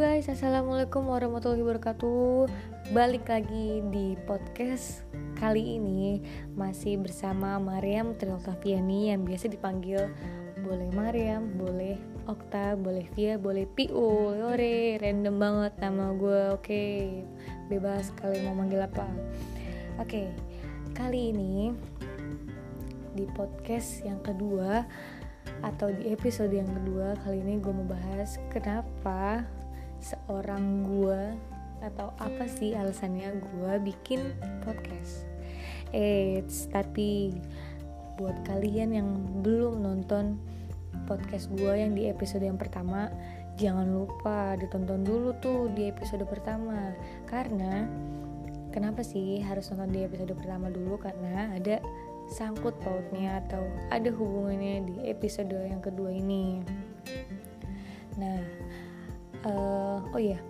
guys, Assalamualaikum warahmatullahi wabarakatuh. Balik lagi di podcast kali ini. Masih bersama Mariam Trilkaviani yang biasa dipanggil Boleh Mariam, boleh Okta, boleh Via, boleh Piu. Yore, random banget nama gue. Oke, bebas kalian mau manggil apa. Oke, kali ini di podcast yang kedua atau di episode yang kedua kali ini gue mau bahas kenapa seorang gue atau apa sih alasannya gue bikin podcast. Eits, tapi buat kalian yang belum nonton podcast gue yang di episode yang pertama jangan lupa ditonton dulu tuh di episode pertama. Karena kenapa sih harus nonton di episode pertama dulu? Karena ada sangkut pautnya atau ada hubungannya di episode yang kedua ini. Nah uh, oh iya.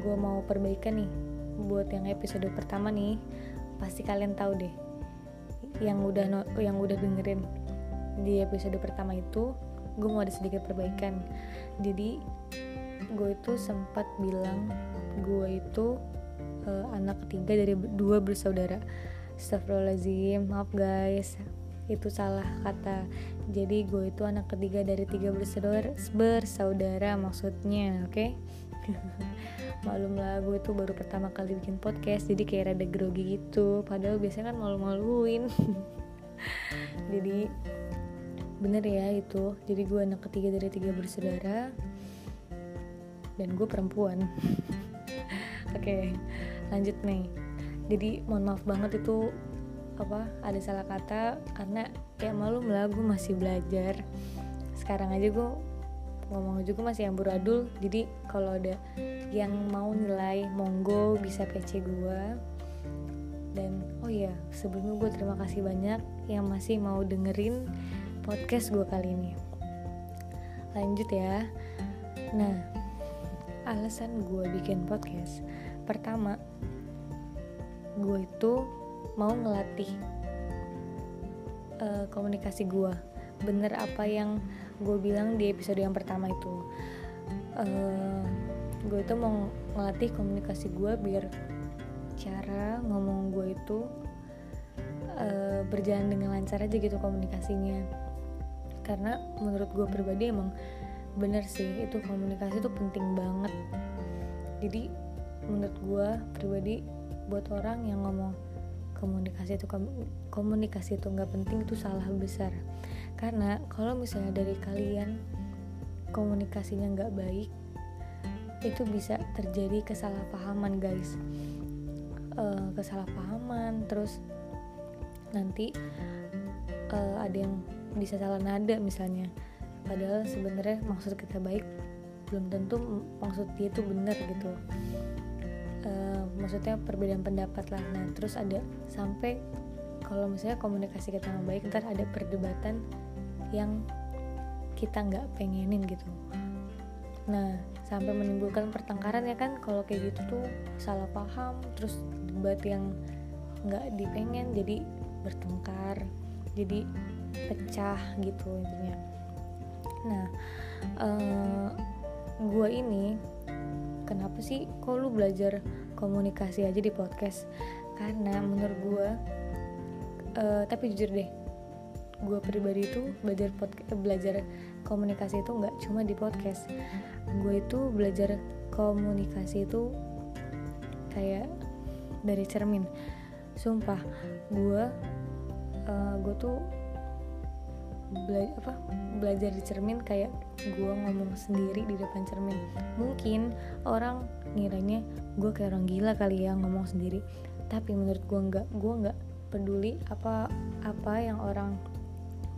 Gue mau perbaikan nih buat yang episode pertama nih. Pasti kalian tahu deh. Yang udah no, yang udah dengerin di episode pertama itu gue mau ada sedikit perbaikan. Jadi gue itu sempat bilang gue itu uh, anak ketiga dari dua bersaudara. Astagfirullahaladzim maaf guys itu salah kata. Jadi gue itu anak ketiga dari tiga bersaudara bersaudara maksudnya oke? Okay? malum lah gue itu baru pertama kali bikin podcast jadi kayak rada grogi gitu. Padahal biasanya kan malu-maluin. Jadi bener ya itu. Jadi gue anak ketiga dari tiga bersaudara dan gue perempuan. Oke okay, lanjut nih. Jadi mohon maaf banget itu apa ada salah kata karena ya malu lah gue masih belajar. Sekarang aja gue ngomong juga masih yang buradul jadi kalau ada yang mau nilai monggo bisa PC gue dan oh iya sebelumnya gue terima kasih banyak yang masih mau dengerin podcast gue kali ini. Lanjut ya. Nah alasan gue bikin podcast pertama gue itu mau ngelatih uh, komunikasi gue bener apa yang gue bilang di episode yang pertama itu. Uh, gue itu mau ngelatih komunikasi gue biar cara ngomong gue itu uh, berjalan dengan lancar aja gitu komunikasinya. Karena menurut gue pribadi emang bener sih itu komunikasi itu penting banget. Jadi menurut gue pribadi buat orang yang ngomong komunikasi itu komunikasi itu nggak penting itu salah besar. Karena kalau misalnya dari kalian komunikasinya nggak baik itu bisa terjadi kesalahpahaman guys. Uh, kesalahpahaman terus nanti uh, ada yang bisa salah nada misalnya. Padahal sebenarnya maksud kita baik belum tentu maksud dia itu benar gitu uh, maksudnya perbedaan pendapat lah. Nah terus ada sampai kalau misalnya komunikasi kita nggak baik ntar ada perdebatan yang kita nggak pengenin gitu. Nah sampai menimbulkan pertengkaran ya kan kalau kayak gitu tuh salah paham terus debat yang nggak dipengen jadi bertengkar jadi pecah gitu intinya. Nah uh, eh, gue ini kenapa sih kok lu belajar komunikasi aja di podcast? Karena menurut gue uh, tapi jujur deh gue pribadi itu belajar podcast belajar komunikasi itu nggak cuma di podcast. Gue itu belajar komunikasi itu kayak dari cermin. Sumpah gue uh, gue tuh bela apa belajar di cermin kayak gue ngomong sendiri di depan cermin. Mungkin orang ngiranya gue kayak orang gila kali ya ngomong sendiri. Tapi menurut gue nggak gue nggak peduli apa apa yang orang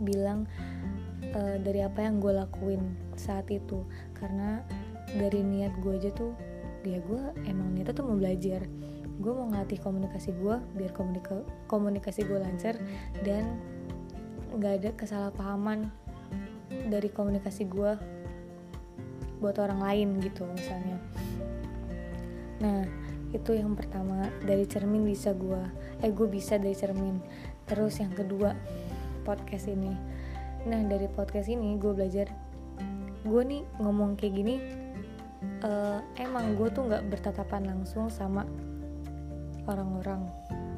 bilang uh, dari apa yang gue lakuin saat itu. Karena dari niat gue aja tuh dia gue emang niatnya tuh mau belajar. Gue mau ngelatih komunikasi gue biar komunika komunikasi gue lancar dan nggak ada kesalahpahaman dari komunikasi gue buat orang lain gitu misalnya. Nah itu yang pertama dari cermin bisa gue eh gue bisa dari cermin. Terus yang kedua podcast ini. Nah dari podcast ini gue belajar gue nih ngomong kayak gini uh, emang gue tuh nggak bertatapan langsung sama orang-orang.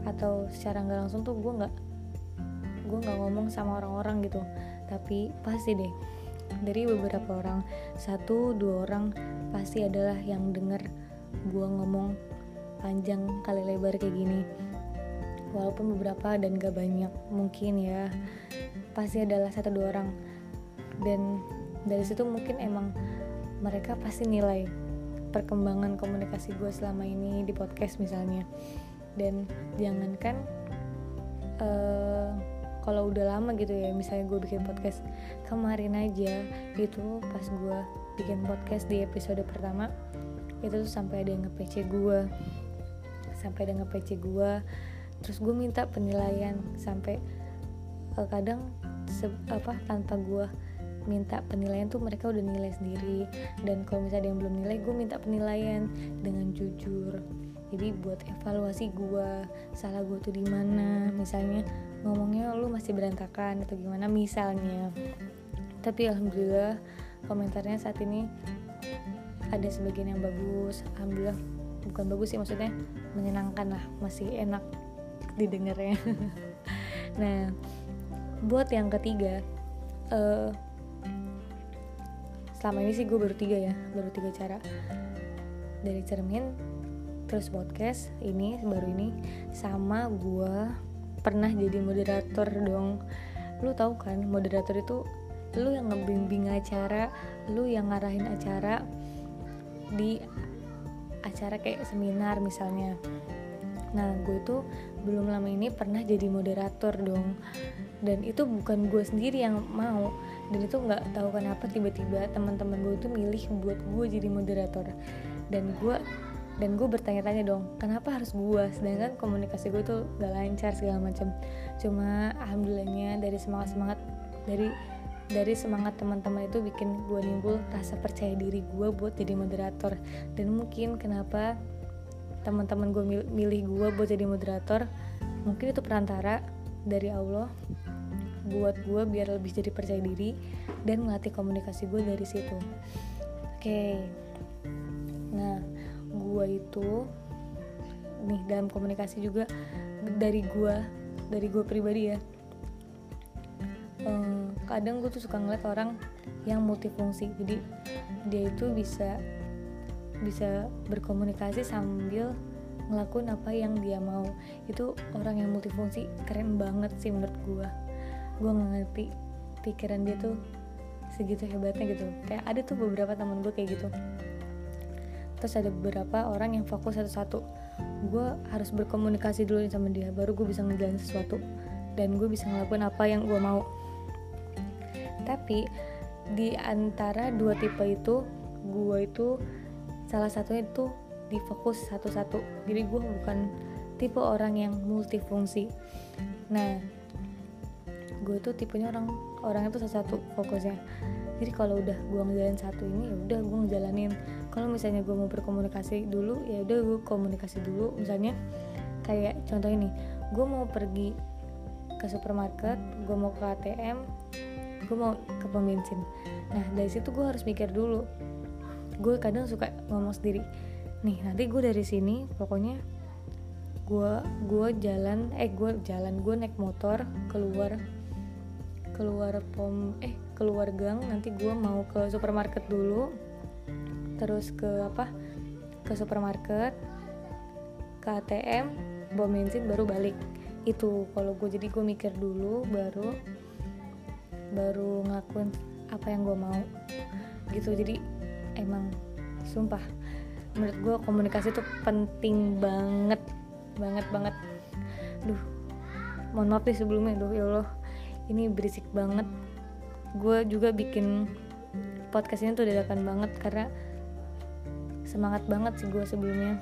Atau secara nggak langsung tuh gue nggak gue nggak ngomong sama orang-orang gitu. Tapi pasti deh dari beberapa orang satu dua orang pasti adalah yang denger gue ngomong panjang kali lebar kayak gini. Walaupun beberapa dan gak banyak mungkin ya pasti adalah satu dua orang. Dan dari situ mungkin emang mereka pasti nilai perkembangan komunikasi gue selama ini di podcast misalnya. Dan jangankan uh, kalau udah lama gitu ya misalnya gue bikin podcast kemarin aja itu pas gue bikin podcast di episode pertama itu tuh sampai ada yang nge-PC gue sampai ada nge-PC gue terus gue minta penilaian sampai uh, kadang se apa tanpa gue minta penilaian tuh mereka udah nilai sendiri. Dan kalau misalnya ada yang belum nilai gue minta penilaian dengan jujur jadi buat evaluasi gue salah gue tuh di mana misalnya ngomongnya lu masih berantakan atau gimana misalnya. Tapi alhamdulillah komentarnya saat ini ada sebagian yang bagus. Alhamdulillah bukan bagus sih maksudnya menyenangkan lah masih enak didengarnya. Nah buat yang ketiga uh, selama ini sih gue baru tiga ya baru tiga cara. Dari cermin terus podcast ini baru ini sama gue pernah jadi moderator dong. Lu tahu kan moderator itu lu yang ngebimbing acara lu yang ngarahin acara di acara kayak seminar misalnya. Nah gue tuh belum lama ini pernah jadi moderator dong. Dan itu bukan gue sendiri yang mau. Dan itu nggak tahu kenapa tiba-tiba teman-teman gue itu milih buat gue jadi moderator. Dan gue dan gue bertanya-tanya dong kenapa harus gue sedangkan komunikasi gue tuh gak lancar segala macam. Cuma alhamdulillahnya dari semangat semangat dari dari semangat teman-teman itu bikin gue nimbul rasa percaya diri gue buat jadi moderator. Dan mungkin kenapa teman-teman gue milih gue buat jadi moderator mungkin itu perantara dari Allah buat gue biar lebih jadi percaya diri dan melatih komunikasi gue dari situ. Oke. Okay. nah gue itu nih dalam komunikasi juga dari gue dari gue pribadi ya. Um, kadang gue tuh suka ngeliat orang yang multifungsi. Jadi dia itu bisa bisa berkomunikasi sambil ngelakuin apa yang dia mau. Itu orang yang multifungsi keren banget sih menurut gue gue nggak ngerti pikiran dia tuh segitu hebatnya gitu. Kayak ada tuh beberapa teman gue kayak gitu terus ada beberapa orang yang fokus satu-satu. Gue harus berkomunikasi dulu sama dia baru gue bisa ngejalanin sesuatu dan gue bisa ngelakuin apa yang gue mau. Tapi di antara dua tipe itu gue itu salah satunya itu di fokus satu-satu. Jadi gue bukan tipe orang yang multifungsi. Nah gue tuh tipenya orang orangnya tuh satu-satu fokusnya. Jadi kalau udah gue ngejalanin satu ini ya udah gue ngejalanin kalau misalnya gue mau berkomunikasi dulu ya udah gue komunikasi dulu. Misalnya kayak contoh ini gue mau pergi ke supermarket gue mau ke ATM gue mau ke pom bensin. Nah dari situ gue harus mikir dulu. Gue kadang suka ngomong sendiri nih nanti gue dari sini pokoknya gue gue jalan eh gue jalan gue naik motor keluar keluar pom eh keluar gang nanti gue mau ke supermarket dulu terus ke apa? Ke supermarket ke ATM bawa bensin baru balik. Itu kalau gue jadi gue mikir dulu baru baru ngakuin apa yang gue mau. Gitu jadi emang sumpah menurut gue komunikasi itu penting banget banget banget. Duh mohon maaf nih sebelumnya duh ya Allah. Ini berisik banget. Gue juga bikin podcast ini tuh dadakan banget karena semangat banget sih gue sebelumnya.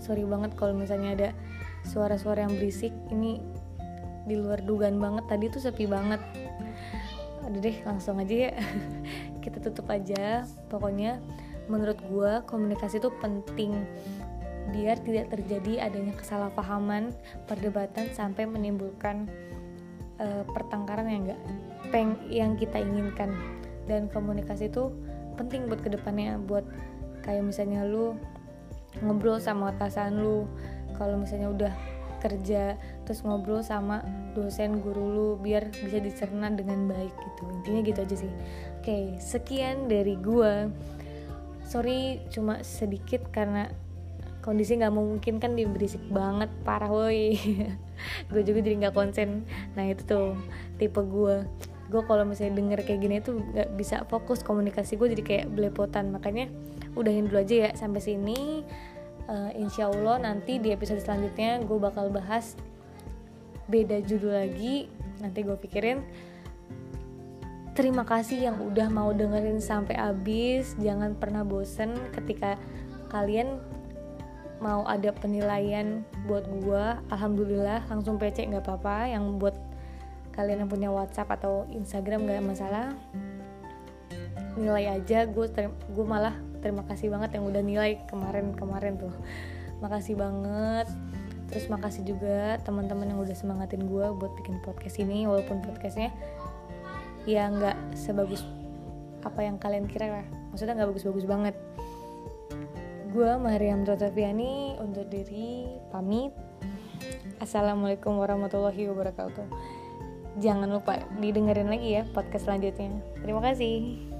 Sorry banget kalau misalnya ada suara-suara yang berisik. Ini di luar dugaan banget. Tadi tuh sepi banget. Udah deh langsung aja ya. Kita tutup aja. Pokoknya menurut gue komunikasi itu penting biar tidak terjadi adanya kesalahpahaman perdebatan sampai menimbulkan uh, pertengkaran yang enggak peng yang kita inginkan. Dan komunikasi itu penting buat ke depannya buat kayak misalnya lu ngobrol sama atasan lu kalau misalnya udah kerja terus ngobrol sama dosen guru lu biar bisa dicerna dengan baik gitu. Intinya gitu aja sih. Oke sekian dari gua. Sorry cuma sedikit karena kondisi nggak mungkin kan dia berisik banget parah woi. Gue juga jadi nggak konsen. Nah itu tuh tipe gue gue kalau misalnya denger kayak gini tuh nggak bisa fokus komunikasi gue jadi kayak belepotan. Makanya udahin dulu aja ya sampai sini. Uh, insya Allah nanti di episode selanjutnya gue bakal bahas beda judul lagi. Nanti gue pikirin. Terima kasih yang udah mau dengerin sampai habis. Jangan pernah bosen ketika kalian mau ada penilaian buat gue alhamdulillah langsung PC nggak apa-apa. Yang buat kalian yang punya WhatsApp atau Instagram nggak masalah nilai aja. Gue gue malah terima kasih banget yang udah nilai kemarin-kemarin tuh. Makasih banget. Terus makasih juga teman-teman yang udah semangatin gue buat bikin podcast ini walaupun podcastnya ya nggak sebagus apa yang kalian kira lah. Maksudnya nggak bagus-bagus banget. Gue Mariam Totaviani untuk diri pamit. Assalamualaikum warahmatullahi wabarakatuh Jangan lupa didengerin lagi ya podcast selanjutnya. Terima kasih